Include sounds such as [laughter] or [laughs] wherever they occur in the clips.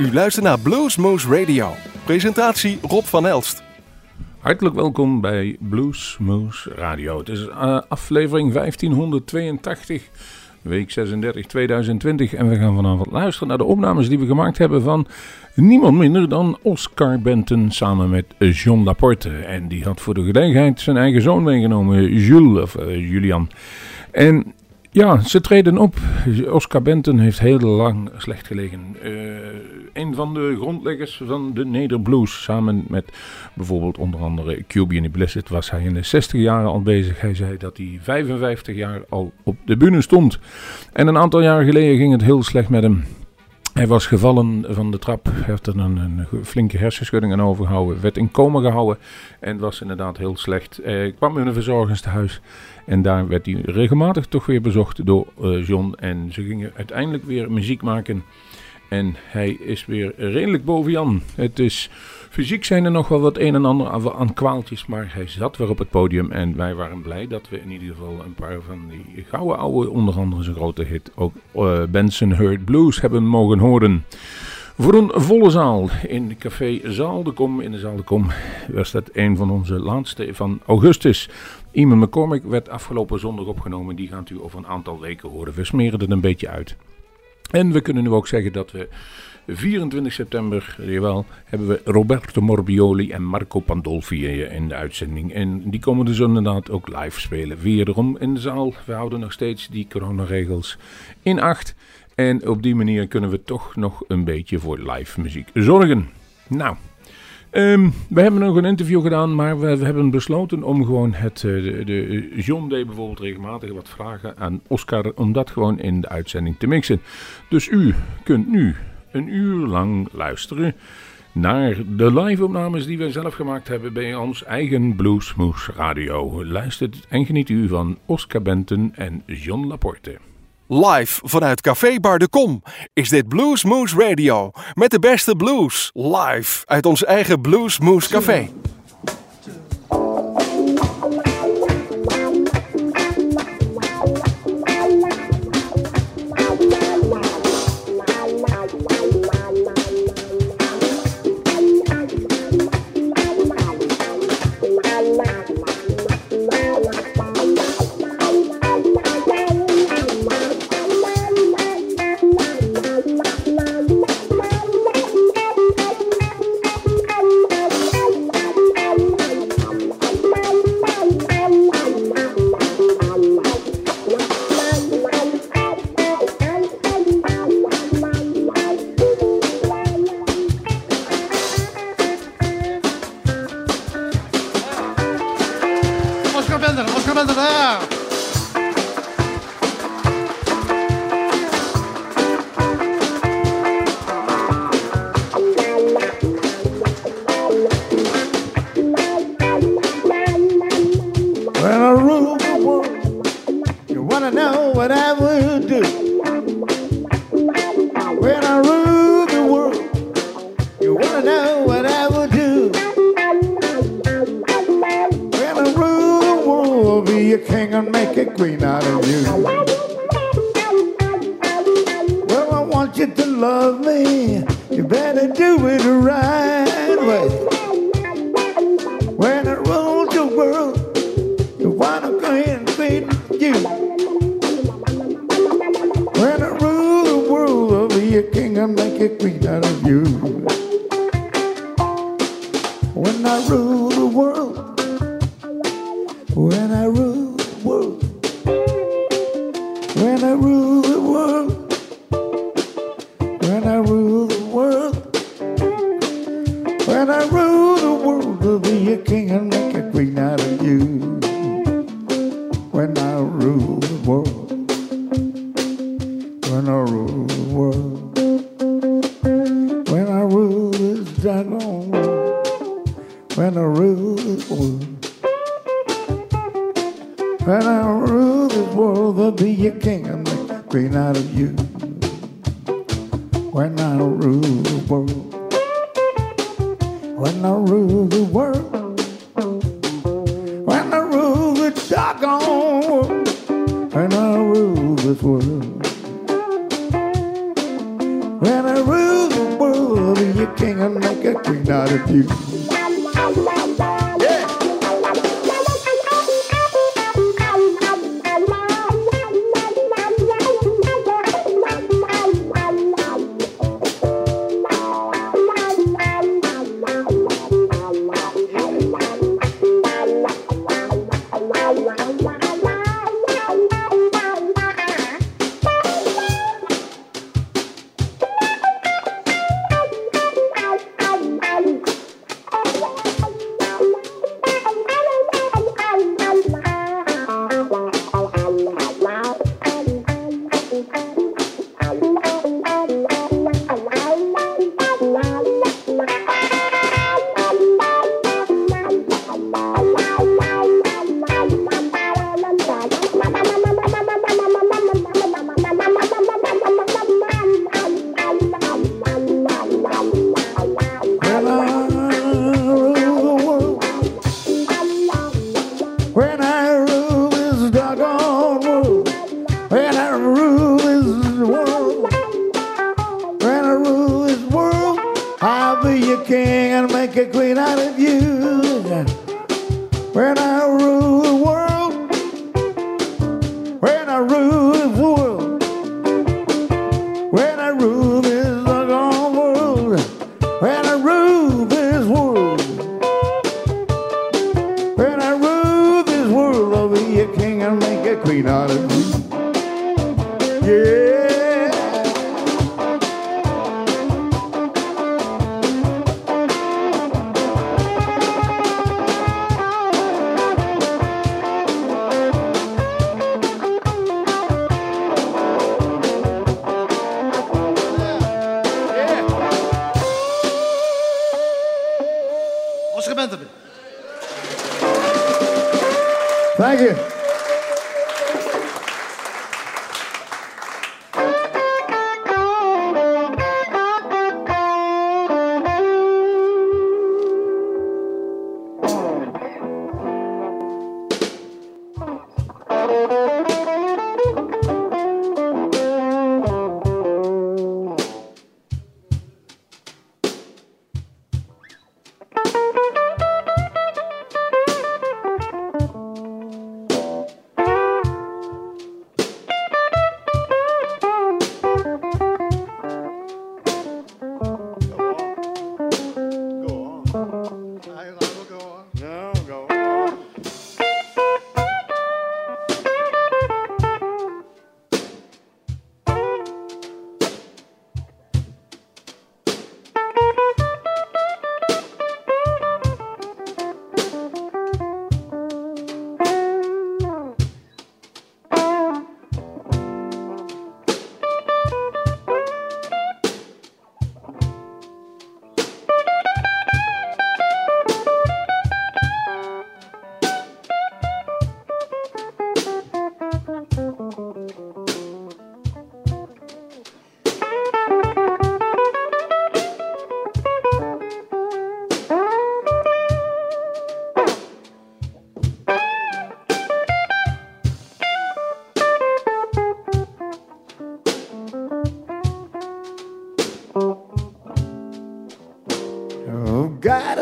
U luistert naar Bluesmoose Radio. Presentatie Rob van Elst. Hartelijk welkom bij Bluesmoose Radio. Het is uh, aflevering 1582, week 36 2020. En we gaan vanavond luisteren naar de opnames die we gemaakt hebben van niemand minder dan Oscar Benton samen met John Laporte. En die had voor de gelegenheid zijn eigen zoon meegenomen, Jules, of uh, Julian. En ja, ze treden op. Oscar Benton heeft heel lang slecht gelegen. Uh, een van de grondleggers van de Nederblues. Samen met bijvoorbeeld onder andere Cubian Blessed was hij in de 60 jaren al bezig. Hij zei dat hij 55 jaar al op de bühne stond. En een aantal jaar geleden ging het heel slecht met hem. Hij was gevallen van de trap, heeft er een, een flinke hersenschudding aan overgehouden, werd in coma gehouden en was inderdaad heel slecht. Hij kwam in een verzorgingstehuis en daar werd hij regelmatig toch weer bezocht door uh, John en ze gingen uiteindelijk weer muziek maken. En hij is weer redelijk boven Jan. Het is, fysiek zijn er nog wel wat een en ander aan kwaaltjes, maar hij zat weer op het podium. En wij waren blij dat we in ieder geval een paar van die gouden oude, onder andere zijn grote hit, ook uh, Benson Heard Blues hebben mogen horen. Voor een volle zaal in Café Zaal de Kom, in de Zaal de Kom, was dat een van onze laatste van augustus. Iman McCormick werd afgelopen zondag opgenomen, die gaat u over een aantal weken horen. We smeren het een beetje uit. En we kunnen nu ook zeggen dat we 24 september, jawel, hebben we Roberto Morbioli en Marco Pandolfi in de uitzending. En die komen dus inderdaad ook live spelen. Wederom in de zaal. We houden nog steeds die coronaregels in acht. En op die manier kunnen we toch nog een beetje voor live muziek zorgen. Nou, um, we hebben nog een interview gedaan, maar we, hebben besloten om gewoon het, de, de John deed bijvoorbeeld regelmatig wat vragen aan Oscar, om dat gewoon in de uitzending te mixen. Dus u kunt nu een uur lang luisteren naar de live-opnames die we zelf gemaakt hebben bij ons eigen Bluesmoose Radio. Luistert en geniet u van Oscar Benton en John Laporte. Live vanuit Café Bar de Kom is dit Blues Moose Radio. Met de beste blues. Live uit ons eigen Blues Moose Café. be a king and make a queen out of you. Well, I want you to love me. You better do it the right way. When I rule the world, you wanna go and feed you. When I rule the world, I'll be a king and make a queen out of you. When I rule the world, when I rule.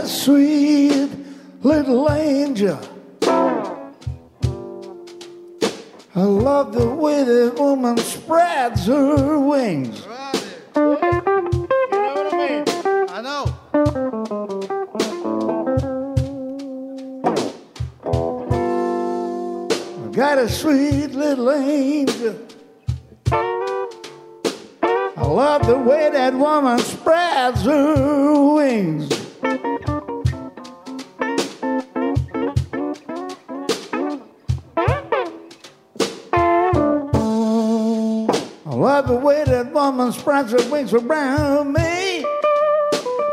Sweet little angel. I love the way the woman spreads her wings. Got a sweet little angel. I love the way that woman spreads her wings. Woman spreads her wings around me.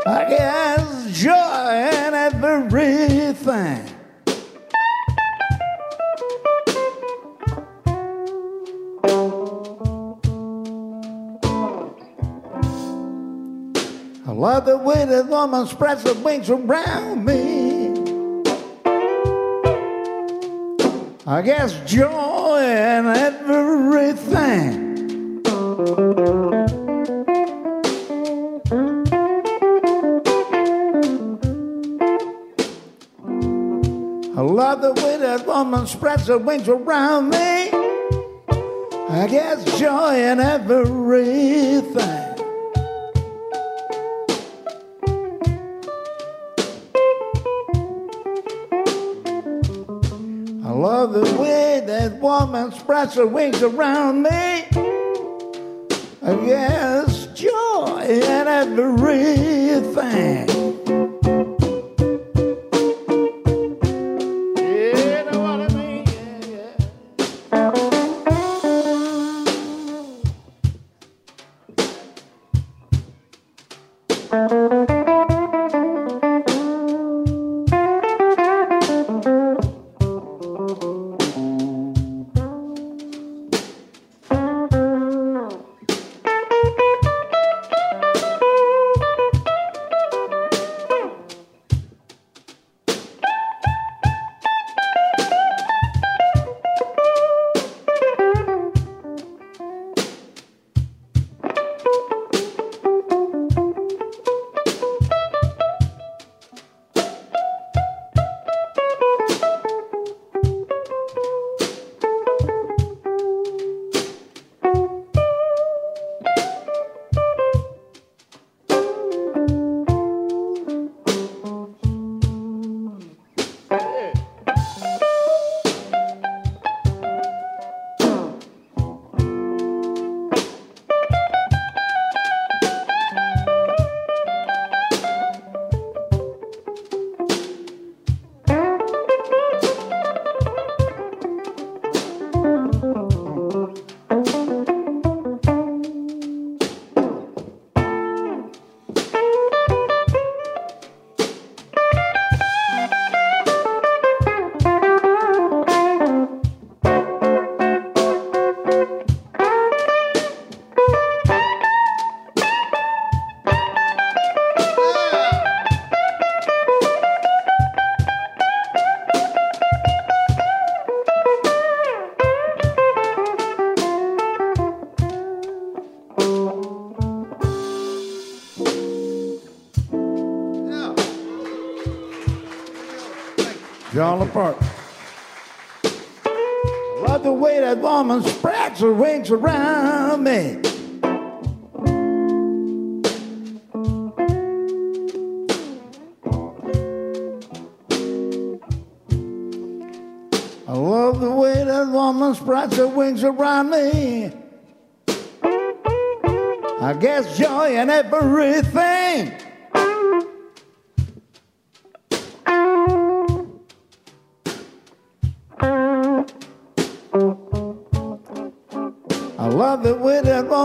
I guess joy in everything. I love the way that woman spreads her wings around me. I guess joy in everything. Spreads her wings around me, I get joy in everything. I love the way that woman spreads her wings around me. I guess joy in everything. Apart. Love the way that woman spreads her wings around me. I love the way that woman spreads her wings around me. I guess joy in everything.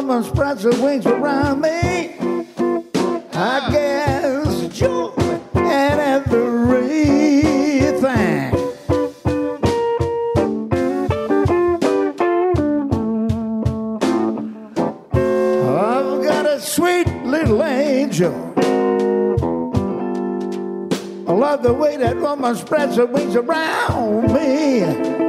Woman spreads her wings around me. I guess joy in everything. I've got a sweet little angel. I love the way that woman spreads her wings around me.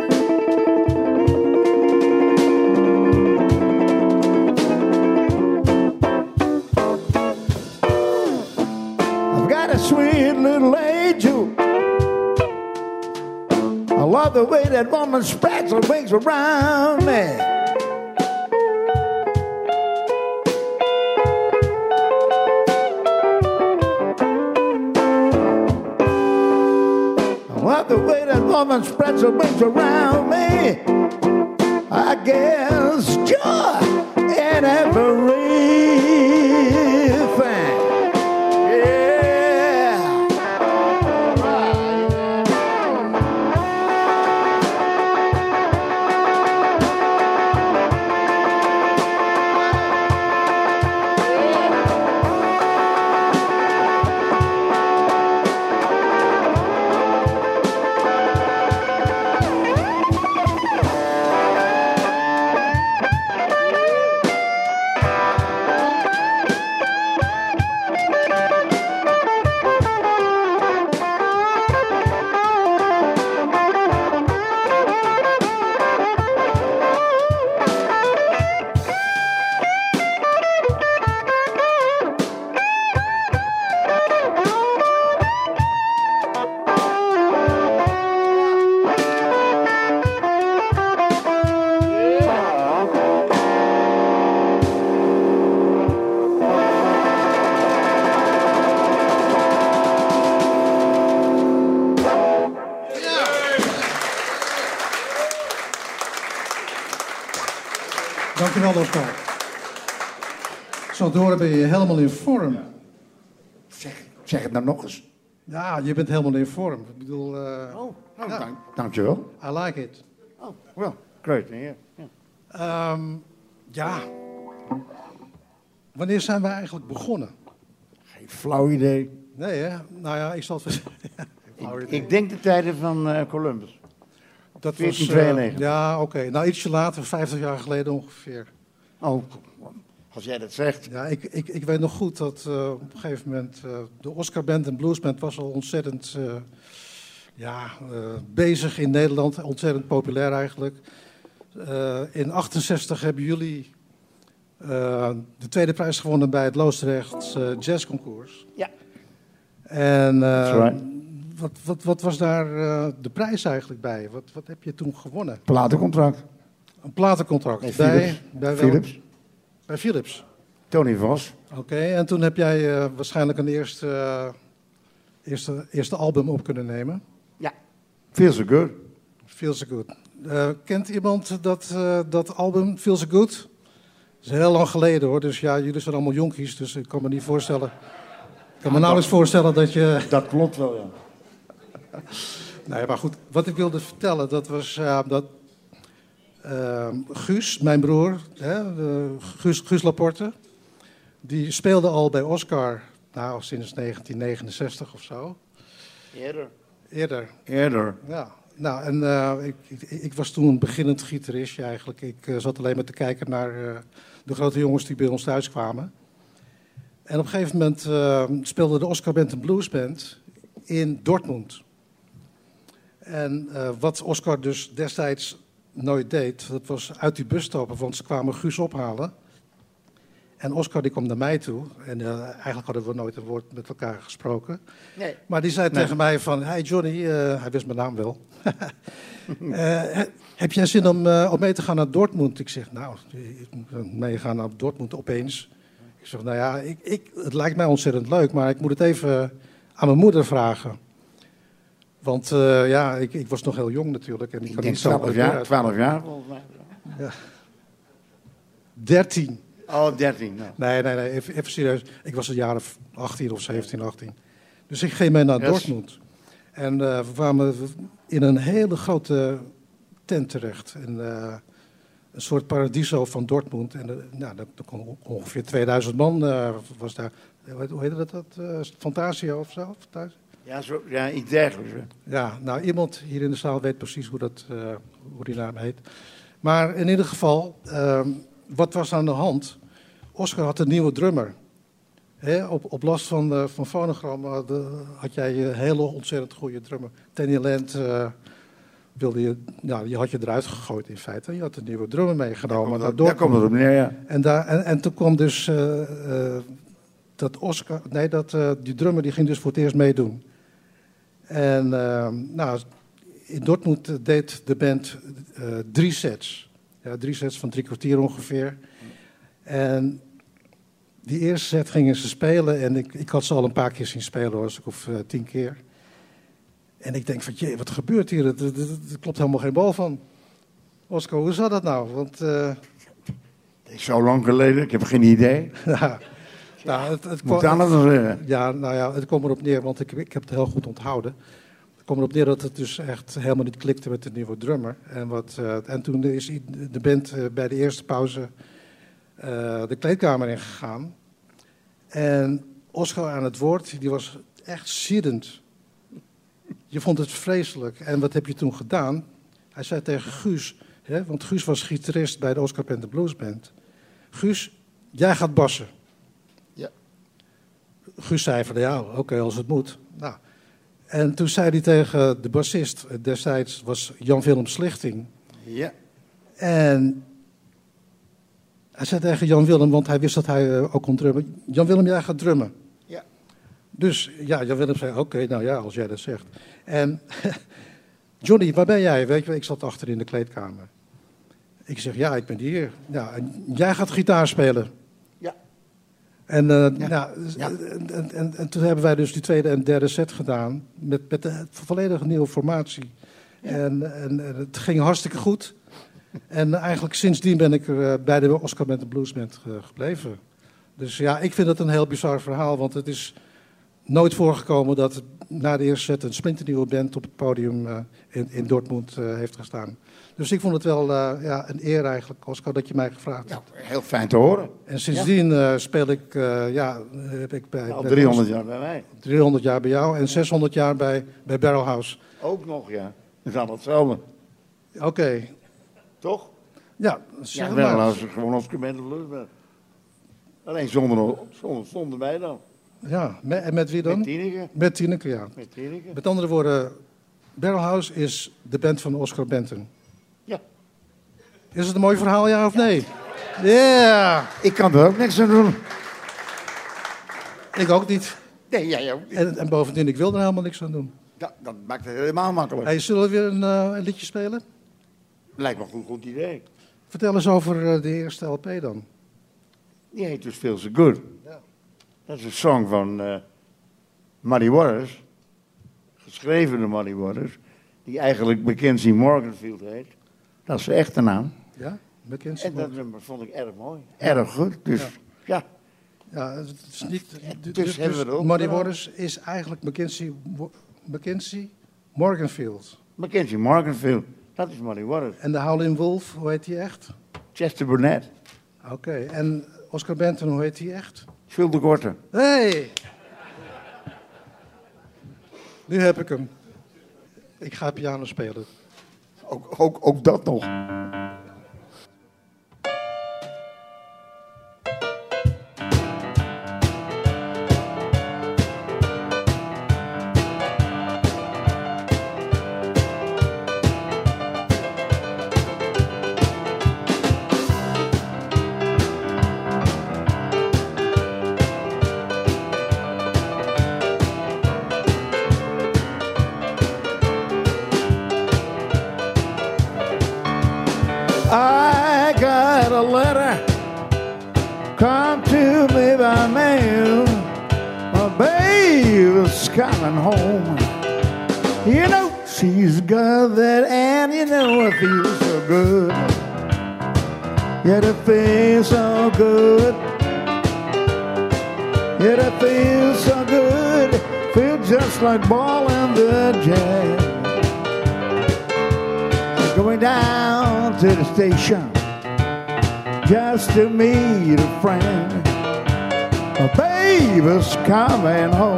That woman spreads her wings around me. I love the way that woman spreads her wings around Horen ben je helemaal in vorm. Zeg, zeg het nou nog eens. Ja, je bent helemaal in vorm. Ik bedoel, eh, Oh, Ja. dank, dankjewel. I like it. Oh, well, great. Yeah. yeah. Ehm, ja. Wanneer zijn we eigenlijk begonnen? Geen flauw idee. Nee, hè? Nou ja, ik zal het... [laughs] Ik, ik denk de tijden van eh, Columbus. dat 1492. eh, ja, oké. Nou, ietsje later, 50 jaar geleden ongeveer. Oh, als jij dat zegt. Ja, ik, ik, ik weet nog goed dat eh, op een gegeven moment eh, de Oscar Band en Blues Band was al ontzettend eh, ja, eh, bezig in Nederland. Ontzettend populair eigenlijk. Eh, in 68 hebben jullie eh, de tweede prijs gewonnen bij het Loosdrecht eh, Jazz Concours. Ja. En eh, right. wat, wat, wat was daar eh, de prijs eigenlijk bij? Wat, wat heb je toen gewonnen? Platencontract. Een platencontract Bij bij, Philips. bij, wel- Philips. Bij Philips. Tony Vos. Oké, en toen heb jij eh, waarschijnlijk een eerste, eh, eerste, eerste album op kunnen nemen. Ja. Feel so good. Feel So Good. Eh, kent iemand dat, eh, dat album, Feel So Good? Dat is heel lang geleden hoor, dus ja, jullie zijn allemaal jonkies, dus ik kan me niet voorstellen. Ik kan me nauwelijks voorstellen dat je... Dat klopt wel, ja. Nee, maar goed, wat ik wilde vertellen, dat was eh, dat eh, Guus, mijn broer, hè, Guus, Guus Laporte, die speelde al bij Oscar, nou, sinds 1969 of zo. Eerder. Eerder, Eerder. ja. Nou, en eh, ik, ik, ik was toen een beginnend gitaristje eigenlijk. Ik eh, zat alleen maar te kijken naar eh, de grote jongens die bij ons thuis kwamen. En op een gegeven moment eh, speelde de Oscar Band en Blues Band in Dortmund. En eh, wat Oscar dus destijds nooit deed, dat was uit die bus stappen, want ze kwamen Guus ophalen. En Oscar die kwam naar mij toe. En eh, eigenlijk hadden we nooit een woord met elkaar gesproken. Nee. Maar die zei Nee. tegen mij van, hey Johnny, eh, hij wist mijn naam wel. [laughs] Eh, he- heb jij zin om, eh, om mee te gaan naar Dortmund? Ik zeg, nou, ik moet meegaan naar Dortmund opeens. Ik zeg, nou ja, ik, ik, het lijkt mij ontzettend leuk, maar ik moet het even aan mijn moeder vragen. Want eh, ja, ik, ik was nog heel jong natuurlijk. En ik, Ik kan denk niet zo 12 jaar. 12 jaar mij. 13. Oh, 13. Nou. Nee, nee, nee, even, even serieus. Ik was een jaar of 18 of 17, 18. Dus ik ging mee naar Yes. Dortmund. En eh, we kwamen in een hele grote tent terecht. En, eh, een soort paradiso van Dortmund. En eh, nou, dat, ongeveer 2000 man was daar. Hoe heette dat? dat Fantasia of zo? Fantasia? Ja, zo, ja, iets dergelijks. Ja, nou iemand hier in de zaal weet precies hoe, dat, eh, hoe die naam heet. Maar in ieder geval, ehm, wat was aan de hand? Oscar had een nieuwe drummer. Op, op last van, eh, van Phonogram had, eh, had jij een hele ontzettend goede drummer. Tenny Land eh, wilde je, ja, die had je eruit gegooid in feite. Je had een nieuwe drummer meegenomen Daar komt Dortmund. het op neer, ja. En, daar, en, en toen kwam dus dat Oscar, nee, dat, die drummer die ging dus voor het eerst meedoen. En eh, nou, in Dortmund deed de band eh, drie sets. Ja, drie sets van drie kwartier ongeveer. En die eerste set gingen ze spelen en ik, ik had ze al een paar keer zien spelen, hoor, stuk of eh, tien keer. En ik denk van, jee, wat gebeurt hier? Er, er- er- er klopt helemaal geen bal van. Oscar, hoe zat dat nou? Want... is zo lang geleden, ik heb geen idee. [laughs] Ja, nou, het, het Moet kwam- ja, nou ja, het kwam erop neer, want ik, ik heb het heel goed onthouden. Het kwam erop neer dat het dus echt helemaal niet klikte met de nieuwe drummer. En, wat, eh, en toen is de band eh, bij de eerste pauze eh, de kleedkamer ingegaan. En Oscar aan het woord, die was echt ziedend. Je vond het vreselijk. En wat heb je toen gedaan? Hij zei tegen Guus, hè, want Guus was gitarist bij de Oscar Band Blues Band. Guus, jij gaat bassen. Guus zei van ja, oké, als het moet. Nou. En toen zei hij tegen de bassist, destijds was Jan-Willem Slichting. Ja. En hij zei tegen Jan-Willem, want hij wist dat hij eh, ook kon drummen. Jan-Willem, jij gaat drummen. Ja. Dus ja, Jan-Willem zei, oké, nou ja, als jij dat zegt. En [laughs] Johnny, waar ben jij? Weet je, ik zat achter in de kleedkamer. Ik zeg, ja, ik ben hier. Ja, en jij gaat gitaar spelen. En, eh, Ja. nou, Ja. En, en, en, en toen hebben wij dus die tweede en derde set gedaan. Met, met een volledig nieuwe formatie. En, en, en het ging hartstikke goed. En eigenlijk sindsdien ben ik er eh, bij de Oscar met de Bluesband gebleven. Dus ja, ik vind het een heel bizar verhaal, want het is nooit voorgekomen dat na de eerste set een splinternieuwe band op het podium in, in Dortmund heeft gestaan. Dus ik vond het wel eh, ja, een eer eigenlijk, Oscar, dat je mij gevraagd Ja, hebt. heel fijn te horen. En sindsdien eh, speel ik, eh, ja, heb ik bij, Al bij 300 jaar bij mij. 300 jaar bij jou en 600 jaar bij, bij Barrelhouse. Ook nog, ja. Dat is allemaal hetzelfde. Oké, Toch? ja, zeg Ja, wel maar. als gewoon als gemeente Bluesband. Alleen zonder, zonder, zonder mij dan. Ja, met, en met wie dan? Met Tineke. Met Tineke, ja. Met Tineke. Met andere woorden, Barrelhouse is de band van Oscar Benton. Ja. Is het een mooi verhaal, ja of nee? Ja, Ik kan er ook niks aan doen. ik ook niet. Nee, jij ook niet. En, en bovendien, ik wil er helemaal niks aan doen. Dat, dat maakt het helemaal makkelijk. Hey, zullen we weer een, eh, een liedje spelen? Lijkt me een goed, goed idee. Vertel eens over eh, de eerste LP dan. Die heet dus Feel So Good. Ja. Dat is een song van eh Muddy Waters. Geschreven door Muddy Waters. Die eigenlijk Mackenzie Morganfield heet. Dat is zijn echte naam. Ja, Mackenzie. En dat nummer vond ik erg mooi. Erg goed. Dus Ja. ja. Ja, het is niet... Dus Dus, hebben we Muddy gedaan. Waters is eigenlijk Mackenzie, Wo- Mackenzie Morganfield. Mackenzie Morganfield. Dat is Muddy Waters. En de Howlin' Wolf, hoe heet die echt? Chester Burnett. Oké, en Oscar Benton, hoe heet die echt? Phil de Korte. Hey! Nu heb ik hem. Ik ga piano spelen. Ook, ook, ook dat nog. come and hold.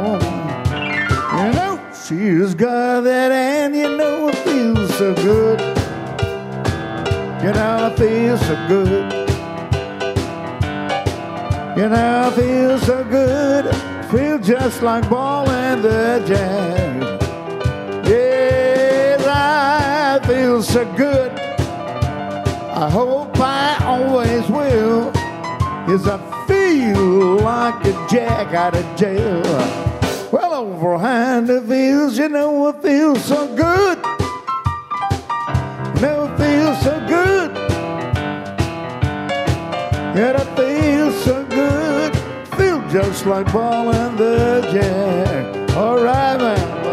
Out of jail. Well, overhand it feels, you know, it feels so good. Know, it feels so good. Yeah, it feels so good. Feel just like ball in the jack. All right, man.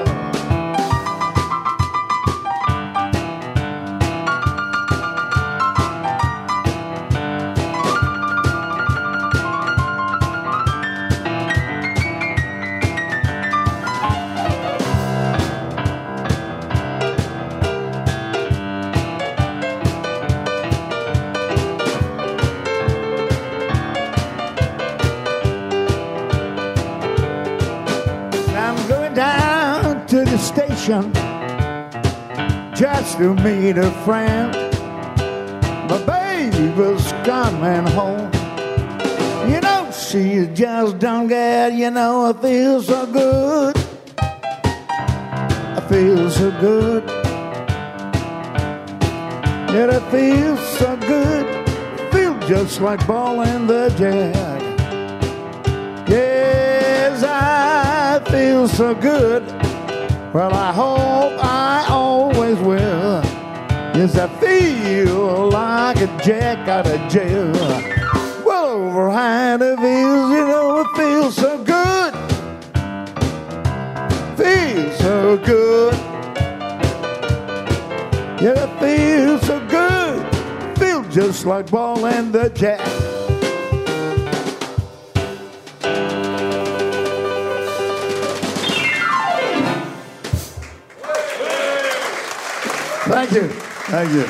Just to meet a friend. My baby's coming home. You know, she just don't get, you know, I feel so good. I feel so good. Yet I feel so good. Feel just like ball in the jack. Yes, I feel so good. Well, I hope I always will. Yes, I feel like a jack out of jail. Well, over high the feels, you know, it feels so good. Feels so good. Yeah, it feels so good. Feel just like ball and the jack. Thank you. Thank you.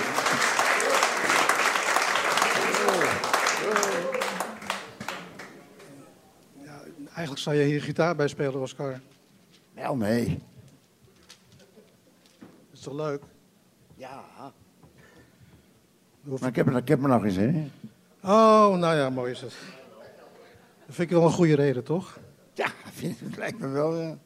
Eigenlijk zou je hier gitaar bij spelen, Oscar. Wel, nee. Dat is toch leuk? Ja. Maar ik heb, er- ik heb er nog eens, hè? Oh, nou ja, mooi is het. Dat vind ik wel een goede reden, toch? Ja, [laughs] vind, het lijkt me wel, ja.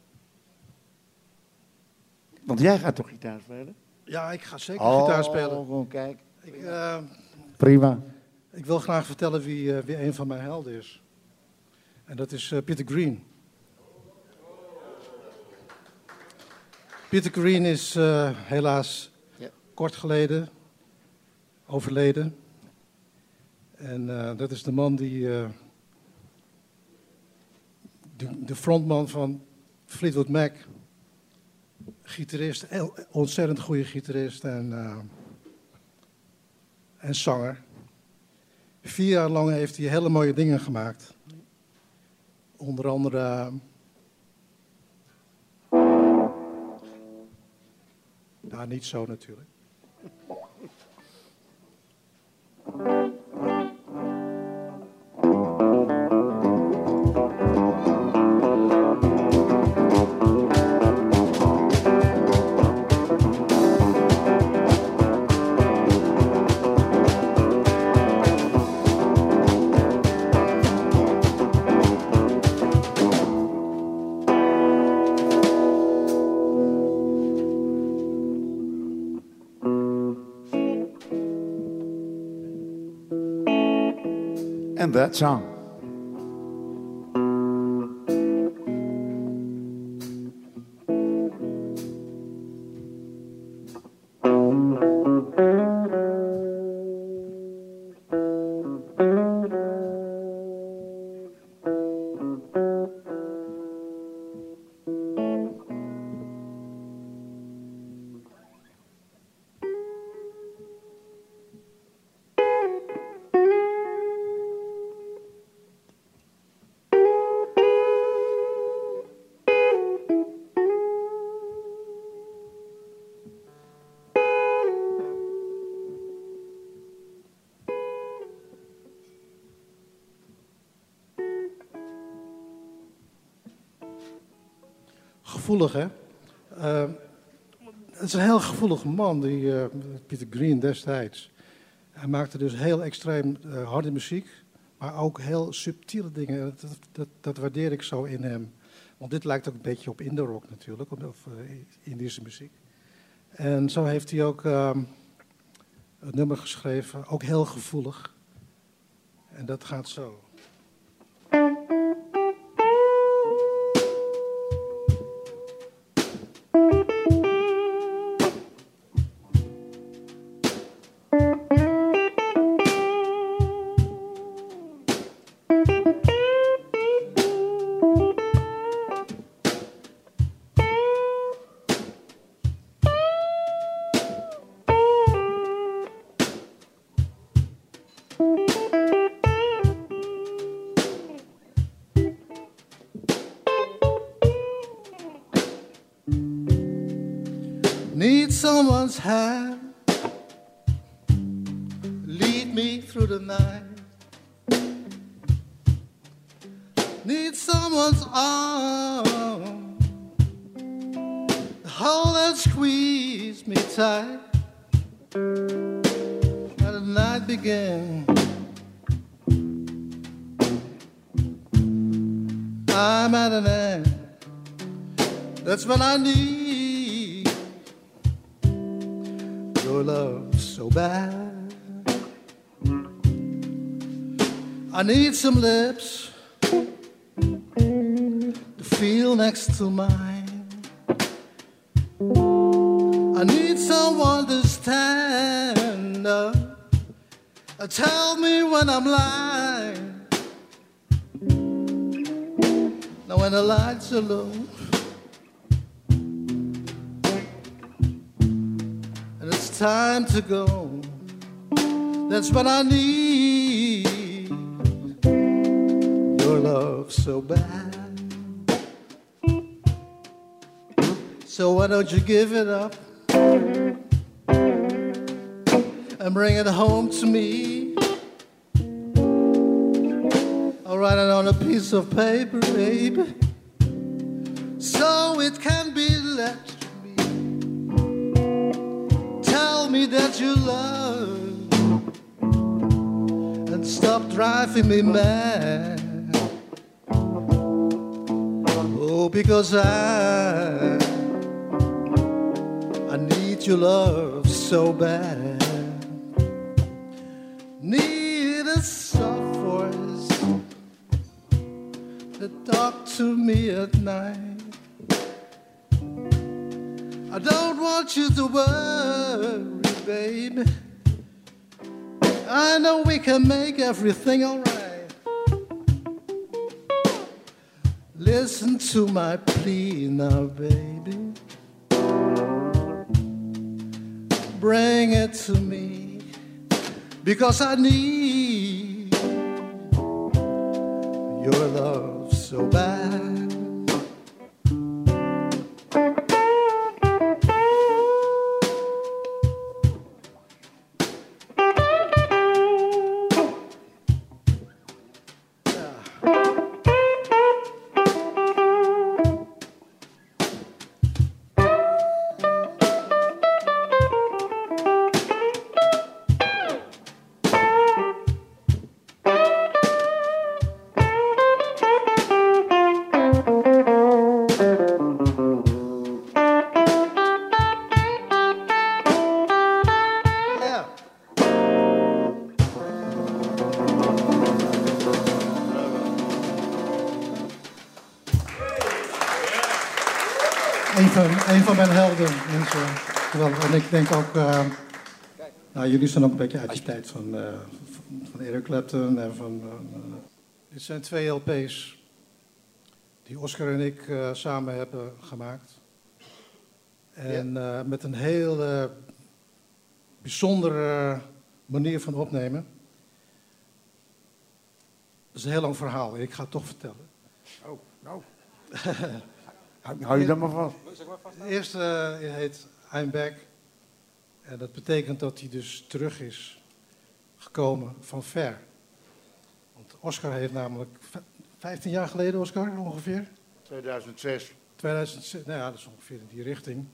Want jij gaat toch gitaar spelen? Ja, ik ga zeker gitaar spelen. gewoon kijk. Ik, eh, Prima. ik wil graag vertellen wie, eh, wie een van mijn helden is. En dat is eh, Peter Green. Peter Green is helaas Ja. kort geleden overleden. En dat is de man die. de, de frontman van Fleetwood Mac. Gitarist, ontzettend goede gitarist en, eh, en zanger. Vier jaar lang heeft hij hele mooie dingen gemaakt. Onder andere. nou, niet zo natuurlijk. That song. Eh, het is een heel gevoelige man, die eh, Peter Green destijds. Hij maakte dus heel extreem eh, harde muziek, maar ook heel subtiele dingen. Dat, dat, dat, waardeer ik zo in hem. Want dit lijkt ook een beetje op Indo rock natuurlijk, of Indische muziek. En zo heeft hij ook ehm, een nummer geschreven, ook heel gevoelig. En dat gaat zo. Need someone's hand, lead me through the night. Need someone's arm, hold and squeeze me tight. Let the night begin. I'm at an end. That's what I need. Love so bad. I need some lips to feel next to mine. I need someone to stand up and tell me when I'm lying. Now when the lights are low time to go, That's what I need your love so bad. So why don't you give it up and bring it home to me? I'll write it on a piece of paper, baby, so it can be left me. That you love and stop driving me mad. Oh, because I I need your love so bad. Need a soft voice to talk to me at night. I don't want you to worry, baby. I know we can make everything alright. Listen to my plea now, baby. Bring it to me because I need your love so bad. Geweldig. En ik denk ook, eh, nou, jullie zijn ook een beetje uit die tijd van, eh, van, Eric Clapton en van... eh, dit zijn twee LP's die Oscar en ik eh, samen hebben gemaakt. En eh, met een heel eh, bijzondere manier van opnemen. Dat is een heel lang verhaal, ik ga het toch vertellen. Oh, nou. [laughs] hou, hou je dat maar vast. De eerste eh, heet I'm Back. En dat betekent dat hij dus terug is gekomen van ver. Want Oscar heeft namelijk v- 15 jaar geleden, Oscar, ongeveer. 2006. 2006, nou ja, dat is ongeveer in die richting,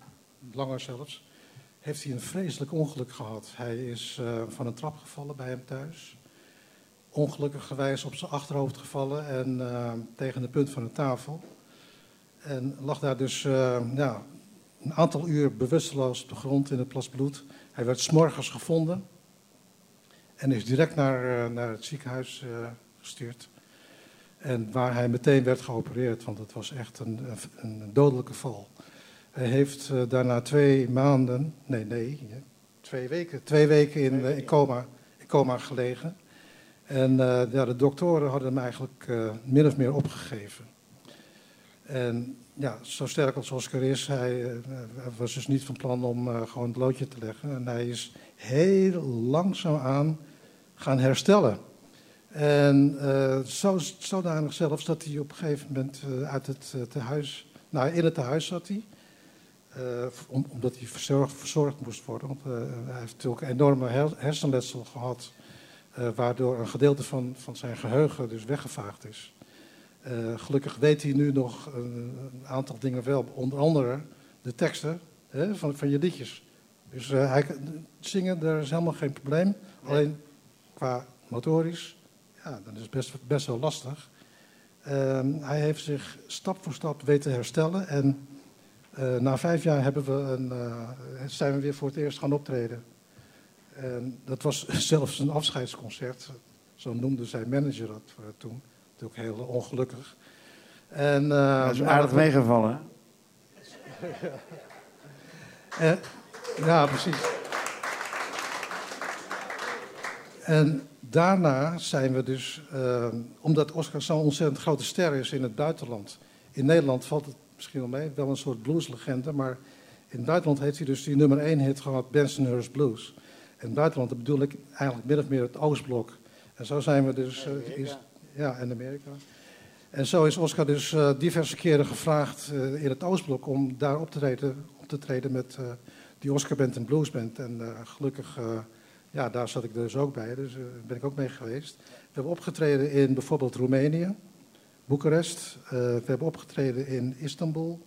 langer zelfs. Heeft hij een vreselijk ongeluk gehad. Hij is eh, van een trap gevallen bij hem thuis. Ongelukkigerwijs op zijn achterhoofd gevallen en eh, tegen de punt van een tafel. En lag daar dus eh, ja, een aantal uur bewusteloos op de grond in het plas bloed. Hij werd s'morgens gevonden en is direct naar, eh, naar het ziekenhuis eh, gestuurd. En waar hij meteen werd geopereerd, want het was echt een, een, dodelijke val. Hij heeft daarna twee maanden, nee, nee, twee weken, twee weken in, in, coma, in coma gelegen. En ja, de doktoren hadden hem eigenlijk min of meer opgegeven. En ja, zo sterk als Oscar is, hij, eh, was dus niet van plan om eh, gewoon het loodje te leggen. En hij is heel langzaamaan gaan herstellen. En eh, zo, zodanig zelfs dat hij op een gegeven moment uit het eh, tehuis, nou in het tehuis zat hij. Om- omdat hij verzorgd, verzorgd moest worden. Hij heeft natuurlijk enorme her- hersenletsel gehad. eh, waardoor een gedeelte van, van zijn geheugen dus weggevaagd is. Eh, gelukkig weet hij nu nog een, een aantal dingen wel. Onder andere de teksten hè, van, van je liedjes. Dus eh, hij, zingen, daar is helemaal geen probleem. Alleen qua motorisch, ja, dat is best, best wel lastig. Ehm, hij heeft zich stap voor stap weten herstellen. En eh, na vijf jaar hebben we een, eh, zijn we weer voor het eerst gaan optreden. En dat was [laughs] zelfs een afscheidsconcert. Zo noemde zijn manager dat eh, toen. Natuurlijk heel ongelukkig. En, eh, Dat is maar- aardig meegevallen. hè? [laughs] eh, ja, precies. En daarna zijn we dus, eh, omdat Oscar zo'n ontzettend grote ster is in het buitenland. In Nederland valt het misschien wel mee, wel een soort blueslegende, maar in het buitenland heeft hij dus die nummer één hit gehad, Bensonhurst Blues. In het buitenland dat bedoel ik eigenlijk min of meer het Oostblok. En zo zijn we dus... is, ja, en Amerika. En zo is Oscar dus eh, diverse keren gevraagd eh, in het Oostblok om daar op te treden, op te treden met eh, die Oscar Band en Blues Band. En gelukkig, ja, daar zat ik dus ook bij, dus ben ik ook mee geweest. We hebben opgetreden in bijvoorbeeld Roemenië, Boekarest. We hebben opgetreden in Istanbul.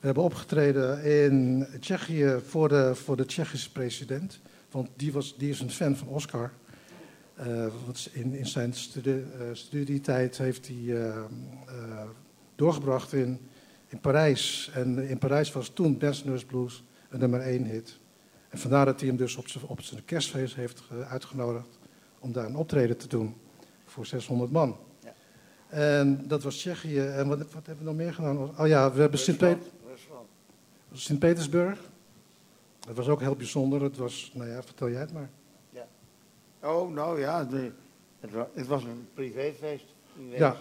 We hebben opgetreden in Tsjechië voor de, voor de Tsjechische president. Want die, was, die is een fan van Oscar. Eh, want in, in zijn eh, studietijd heeft hij eh, doorgebracht in, in Parijs. En in Parijs was toen Bensonhurst Blues een nummer één hit. En vandaar dat hij hem dus op zijn, op zijn kerstfeest heeft uitgenodigd om daar een optreden te doen voor 600 man. Ja. En dat was Tsjechië. En wat, wat hebben we nog meer gedaan? Oh ja, we hebben. Sint-Petersburg. Dat was ook heel bijzonder. Het was, nou ja, vertel jij het maar. Oh, nou ja, de- het, wa- het was een privéfeest in Ja.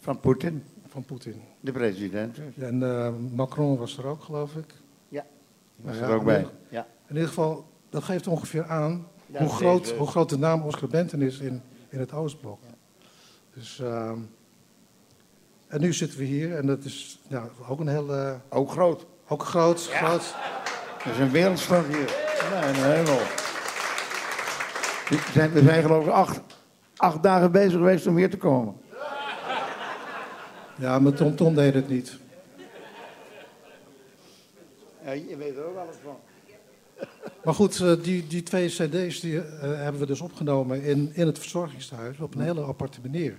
Van Poetin, Van Poetin. de president. dus. En eh, Macron was er ook, geloof ik. Ja, was Nou er ja, ook bij. in- Ja. In ieder geval, dat geeft ongeveer aan Ja, hoe, deze- groot, hoe groot de naam Oscar Benton is in, in het Oostblok. Dus, ehm, en nu zitten we hier en dat is ja, ook een heel, eh, Ook groot. ook groot, groot. Dat is een wereldstad hier. Ja, een hemel. We zijn, we zijn geloof ik acht, acht dagen bezig geweest om hier te komen. Ja, maar Tom Tom deed het niet. Ja, je weet er ook alles van. Maar goed, eh, die, die twee cd's die, eh, hebben we dus opgenomen in, in het verzorgingshuis op een hele aparte manier.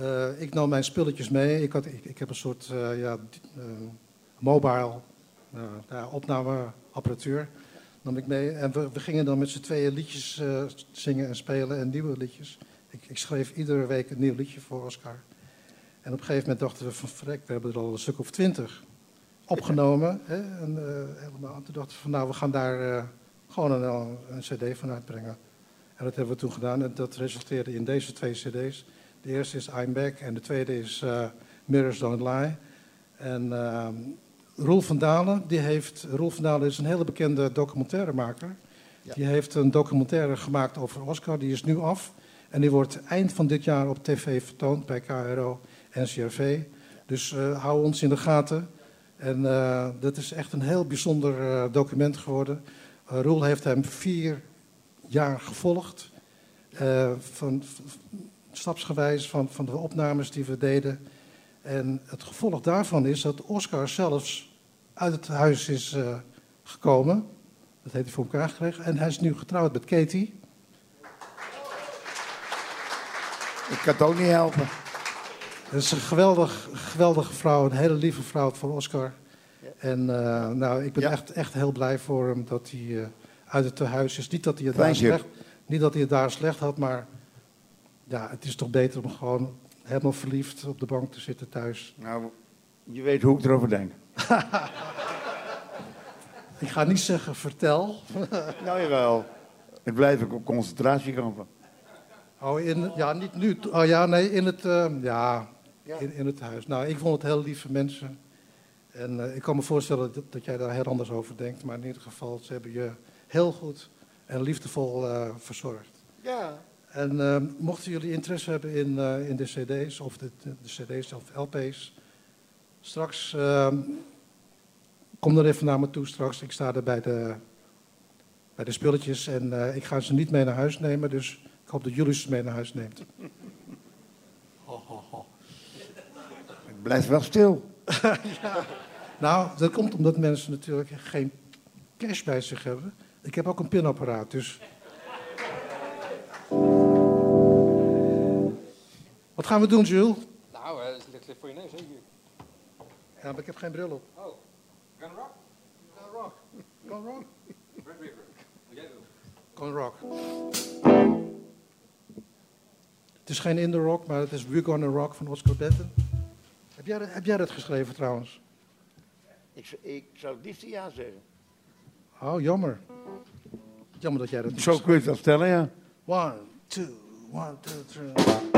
Eh, ik nam mijn spulletjes mee. Ik, had, ik, ik heb een soort eh, ja, eh, mobile ja, opnameapparatuur. Nam ik mee. En we, we gingen dan met z'n tweeën liedjes eh, zingen en spelen en nieuwe liedjes. Ik, ik schreef iedere week een nieuw liedje voor Oscar. En op een gegeven moment dachten we van vrek, we hebben er al een stuk of twintig opgenomen. Hè, en, eh, helemaal. Toen dachten we van nou, we gaan daar eh, gewoon een, een cd van uitbrengen. En dat hebben we toen gedaan en dat resulteerde in deze twee cd's. De eerste is I'm Back en de tweede is Mirrors Don't Lie. En Roel van Dalen, die heeft, Roel van Dalen is een hele bekende documentairemaker. Die heeft een documentaire gemaakt over Oscar, die is nu af. En die wordt eind van dit jaar op tv vertoond bij KRO en NCRV. Dus eh, hou ons in de gaten. En eh, dat is echt een heel bijzonder eh, document geworden. Roel heeft hem vier jaar gevolgd. van, stapsgewijs van, van de opnames die we deden. En het gevolg daarvan is dat Oscar zelfs uit het huis is eh, gekomen. Dat heeft hij voor elkaar gekregen. En hij is nu getrouwd met Katie. Ik kan het ook niet helpen. Dat is een geweldig, geweldige vrouw, een hele lieve vrouw voor Oscar. En eh, nou, ik ben Ja. echt, echt heel blij voor hem dat hij eh, uit het tehuis is. Niet dat hij het daar slecht, niet dat hij het daar slecht had, maar ja, het is toch beter om gewoon helemaal verliefd op de bank te zitten thuis. Nou, je weet hoe ik erover denk. [laughs] Ik ga niet zeggen vertel. [laughs] Nou jawel. Het blijft ook op concentratiekampen. Oh, in, ja, niet nu. Oh ja, nee, in het, eh, ja, Ja. In, in het huis. Nou, ik vond het heel lieve mensen. En eh, ik kan me voorstellen dat, dat jij daar heel anders over denkt. Maar in ieder geval, ze hebben je heel goed en liefdevol eh, verzorgd. Ja. En eh, mochten jullie interesse hebben in, eh, in de cd's of de, de, de cd's of LP's, straks eh, kom er even naar me toe straks. Ik sta er bij de, bij de spulletjes en eh, ik ga ze niet mee naar huis nemen, dus ik hoop dat jullie ze mee naar huis neemt. [laughs] Het blijft wel stil. [laughs] Nou, dat komt omdat mensen natuurlijk geen cash bij zich hebben. Ik heb ook een pinapparaat, dus... Wat gaan we doen, Jules? Nou, eh, het ligt voor je neus, hè. Ja, maar ik heb geen bril op. Oh, Gun Rock? Go rock. [laughs] Go rock. Red River. Jij. Go rock. Het is geen in the rock, maar het is We're Gonna Rock van Oscar Benton. Heb jij, dat- heb jij dat geschreven trouwens? Ik, ik zou het liefst ja zeggen. Oh, jammer. Jammer dat jij dat niet Zo kun je het wel stellen, ja. One, two, one, two, three.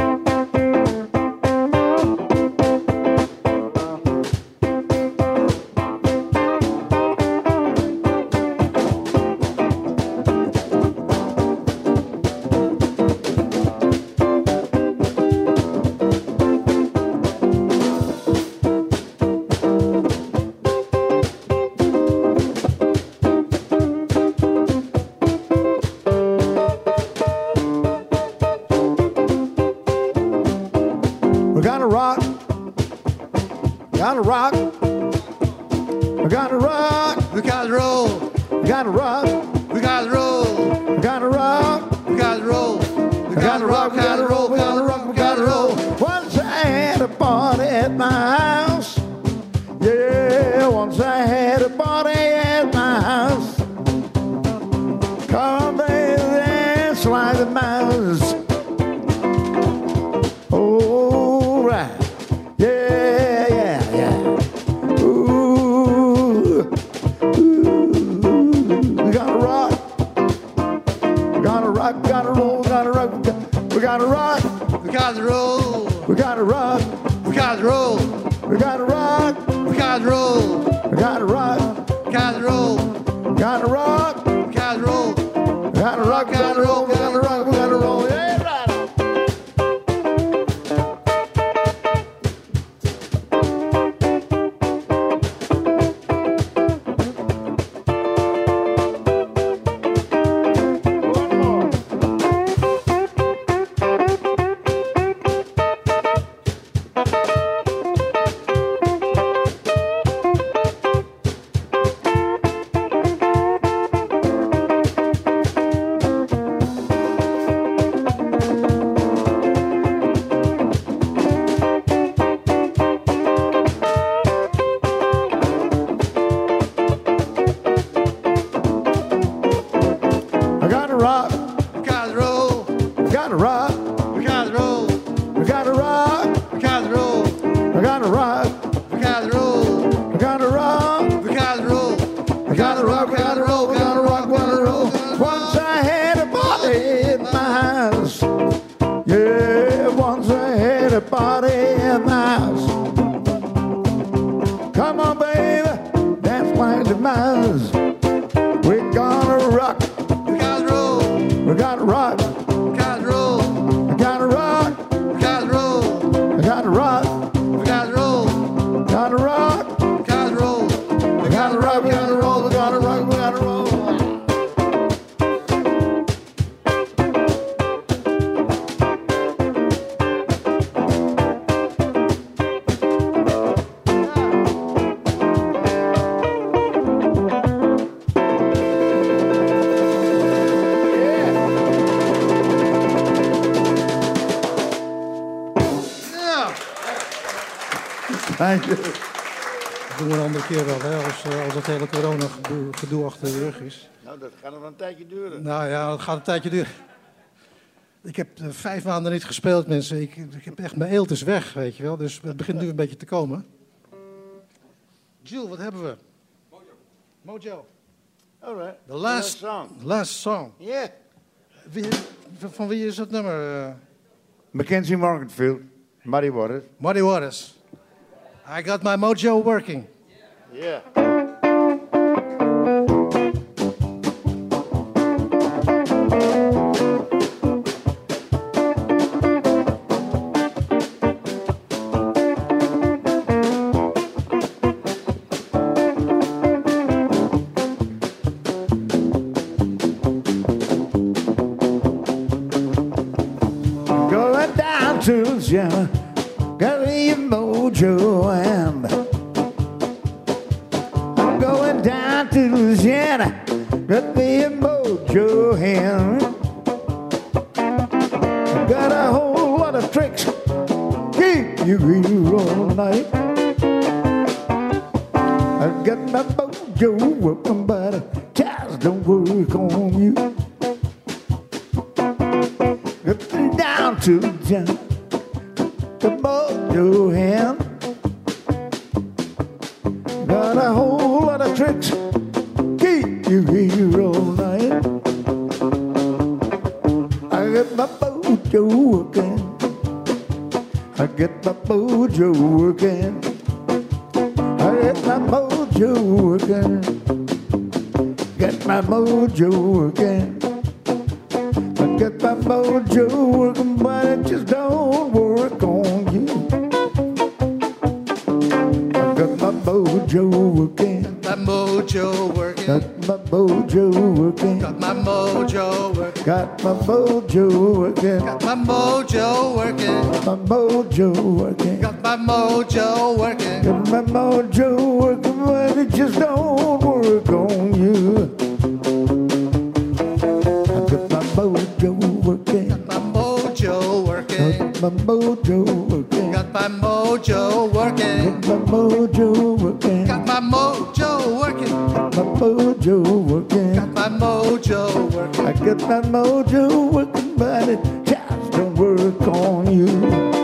rock. tijdje duren. Nou ja, het gaat een tijdje duren. Ik heb eh, vijf maanden niet gespeeld, mensen. Ik, ik heb echt mijn eelt weg, weet je wel. Dus het begint nu een beetje te komen. Jules, wat hebben we? Mojo. Mojo. All right. The last, The last song. Last song. Yeah. Van wie is dat nummer? Eh? Mackenzie Marketfield, Muddy Waters. Muddy Waters. I got my mojo working. Yeah. Working, but it just don't work on you. I got my mojo working. My mojo working. Got my mojo working. Got my mojo working. Got my mojo working. Got my mojo working. My mojo working. Got my mojo working. I got my mojo working, but it just don't work on you.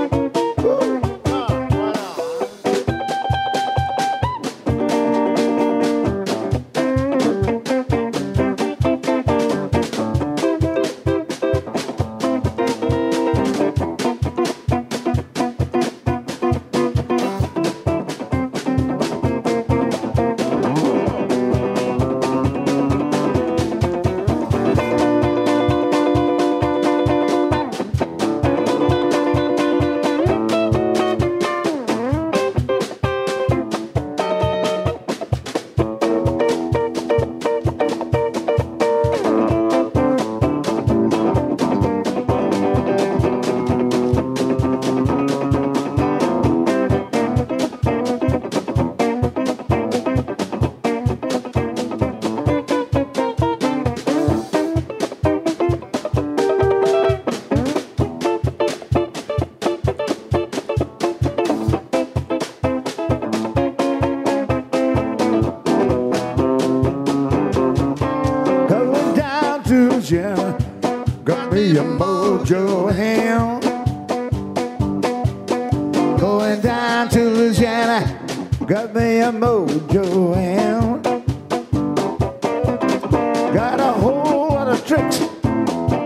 Lot tricks,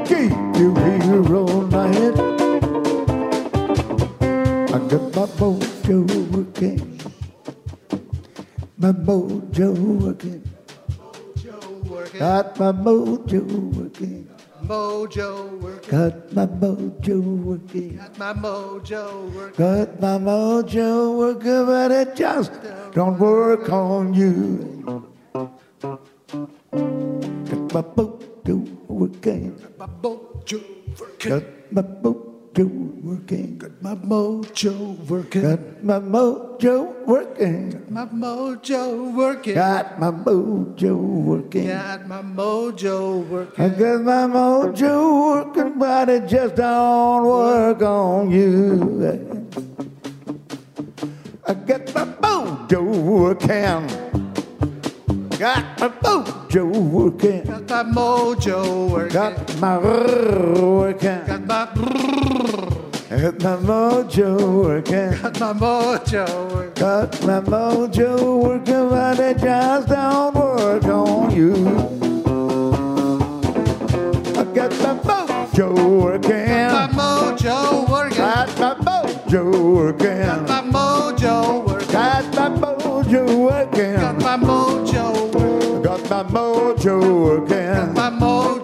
keep you here all night. I got my mojo working, my mojo working. Got my mojo working. Mojo working. Got my mojo working. Got my mojo working. Got my mojo working, but it just don't work on you. Got my mojo working. My mojo working. Got my mojo working. Got my mojo working. Got my mojo working. My mojo working. Got my mojo working. Got my mojo working. I got my mojo working, but it just don't work on you. I got my mojo working. Got my mojo working. Got my mojo working. Got my rrr working. Got my I got my mojo working. got my mojo working. Got my mojo working, but it just don't work on you. I got my mojo working. My mojo working. Got my mojo working. Got my mojo working. Got my mojo working. Got my mojo. Got my mojo working. My mojo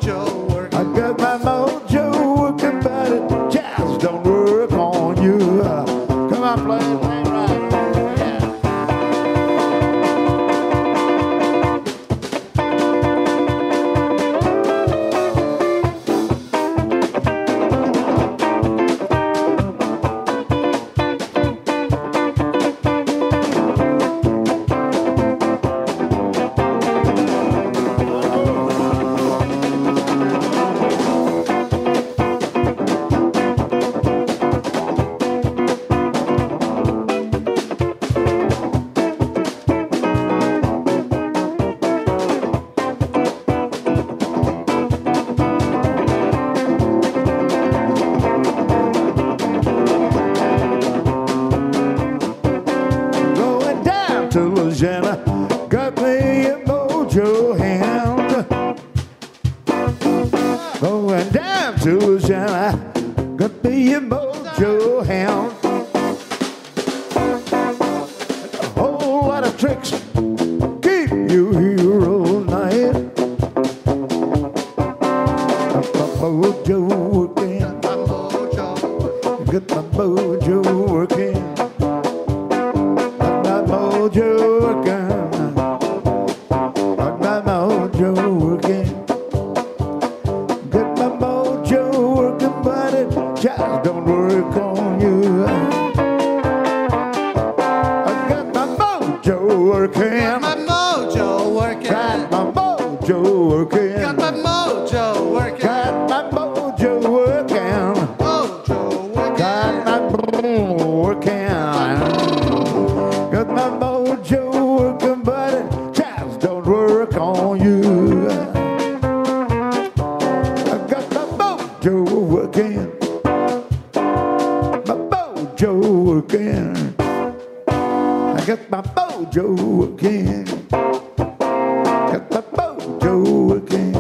working. Got my mojo working.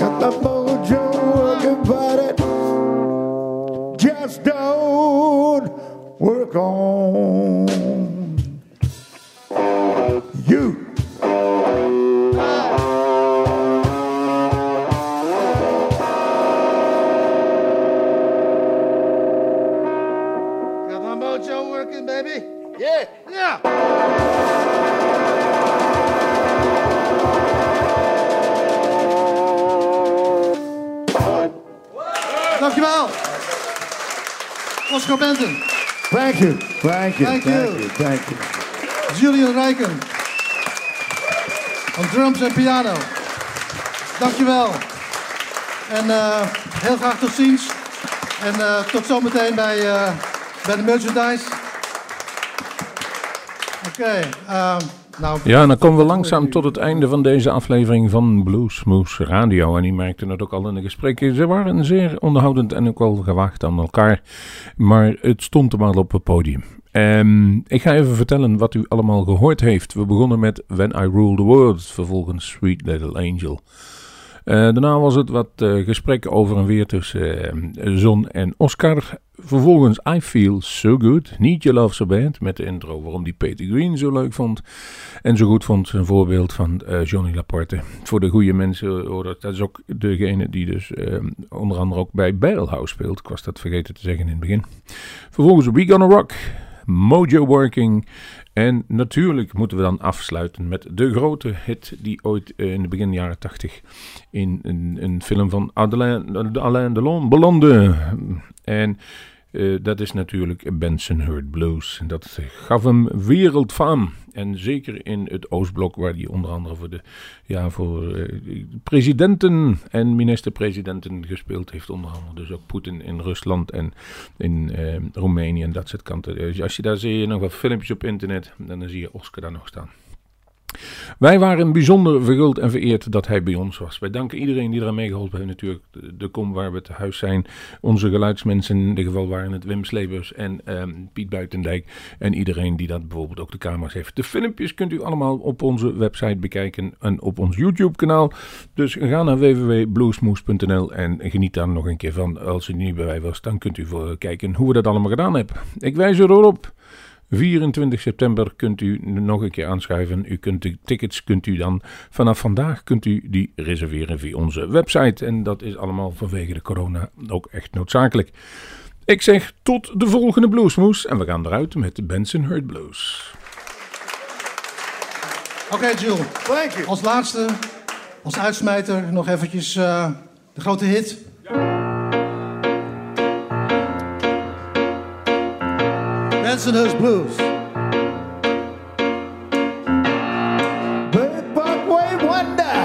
Got the mojo working, but it just don't work on thank you, Thank thank you. you, thank you. Julian Rijken. Van drums en piano. Dankjewel. En eh, heel graag tot ziens. En eh, tot zometeen bij, eh, bij de merchandise. Oké, ehm, nou... Ja, en dan komen we langzaam tot het einde van deze aflevering van Bluesmoose Radio. En die merkte het ook al in de gesprekken. Ze waren zeer onderhoudend en ook wel gewaagd aan elkaar. Maar het stond er maar op het podium. Ehm, ik ga even vertellen wat u allemaal gehoord heeft. We begonnen met When I Rule the World, vervolgens Sweet Little Angel. Eh, daarna was het wat eh, gesprekken over en weer tussen eh, Zon en Oscar. Vervolgens I Feel So Good, Need Your Love So Bad, met de intro waarom die Peter Green zo leuk vond. En zo goed vond een voorbeeld van Johnny Laporte. Voor de goede mensen, hoor dat, is ook degene die dus onder andere ook bij Barrelhouse speelt. Ik was dat vergeten te zeggen in het begin. Vervolgens We Gonna Rock, Mojo Working. En natuurlijk moeten we dan afsluiten met de grote hit die ooit eh, in de begin jaren 80 in een, film van Alain, Alain Delon belandde. En eh, dat is natuurlijk Benson Hurt Blues. Dat gaf hem wereldfaam. En zeker in het Oostblok, waar hij onder andere voor de ja, voor eh, presidenten en minister-presidenten gespeeld heeft. Onder andere dus ook Poetin in Rusland en in eh, Roemenië en dat soort kanten. Dus als je daar zie je nog wat filmpjes op internet, dan zie je Oscar daar nog staan. Wij waren bijzonder verguld en vereerd dat hij bij ons was. Wij danken iedereen die eraan meegeholpen heeft. Natuurlijk de, kom waar we te huis zijn. Onze geluidsmensen, in dit geval waren het Wim Slebers en ehm, Piet Buitendijk. En iedereen die dat bijvoorbeeld ook de camera's heeft. De filmpjes kunt u allemaal op onze website bekijken en op ons YouTube kanaal. Dus ga naar www.bluesmoes.nl en geniet daar nog een keer van. Als u niet bij mij was, dan kunt u voor kijken hoe we dat allemaal gedaan hebben. Ik wijs erop. 24 september kunt u nog een keer aanschuiven. U kunt de tickets kunt u dan vanaf vandaag kunt u die reserveren via onze website. En dat is allemaal vanwege de corona ook echt noodzakelijk. Ik zeg tot de volgende Bluesmoes en we gaan eruit met de Benson Hurt Blues. Oké, Jules. Thank you. Als laatste, als uitsmijter, nog eventjes eh, de grote hit. Bensonhurst Blues. Big Buckway Wonder,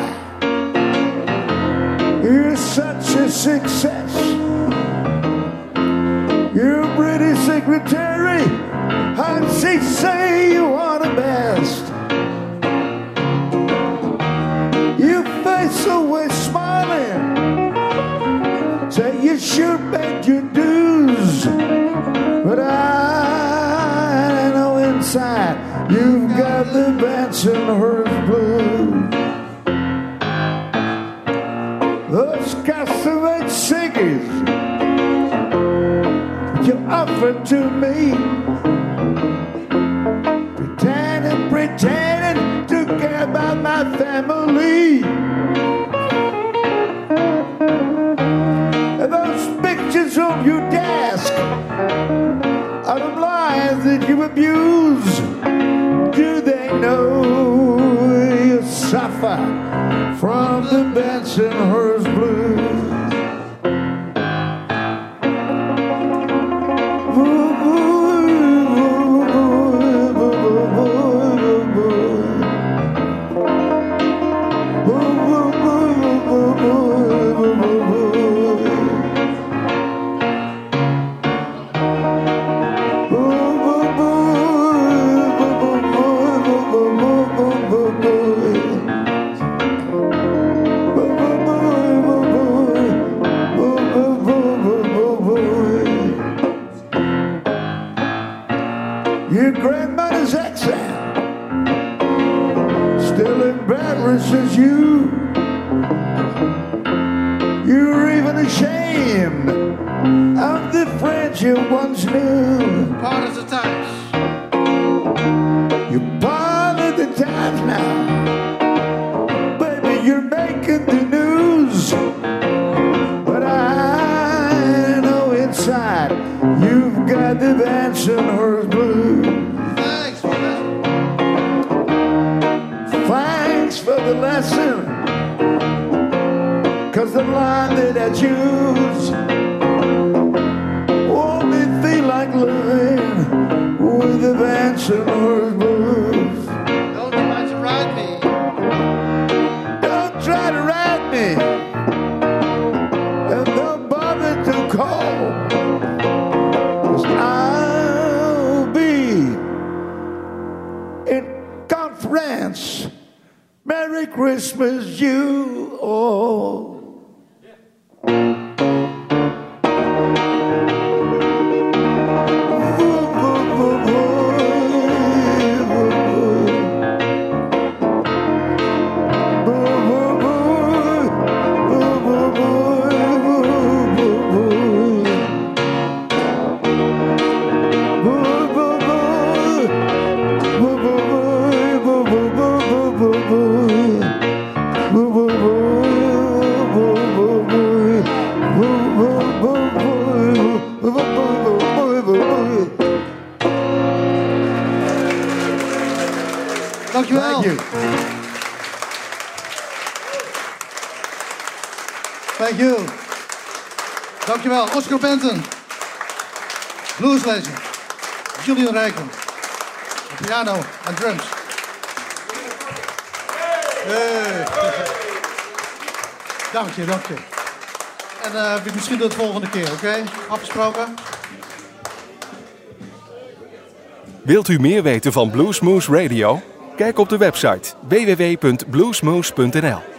you're such a success. Your pretty secretary, and she say you are the best. You face always smiling, say you sure paid your inside you've got the Bensonhurst blues. Those cassavate singers you offered to me, pretending, pretending to care about my family. Those pictures on your desk are the lies that you abuse. Do they know you suffer from the Bensonhurst blues? The lesson. Cause the line that I choose Christmas, you Oscar Benton. Blues legend. Julian Rijken. Piano en drums. Dank je, dank je. En eh, misschien de volgende keer, oké? Afgesproken? Wilt u meer weten van Bluesmoose Radio? Kijk op de website www.bluesmoose.nl.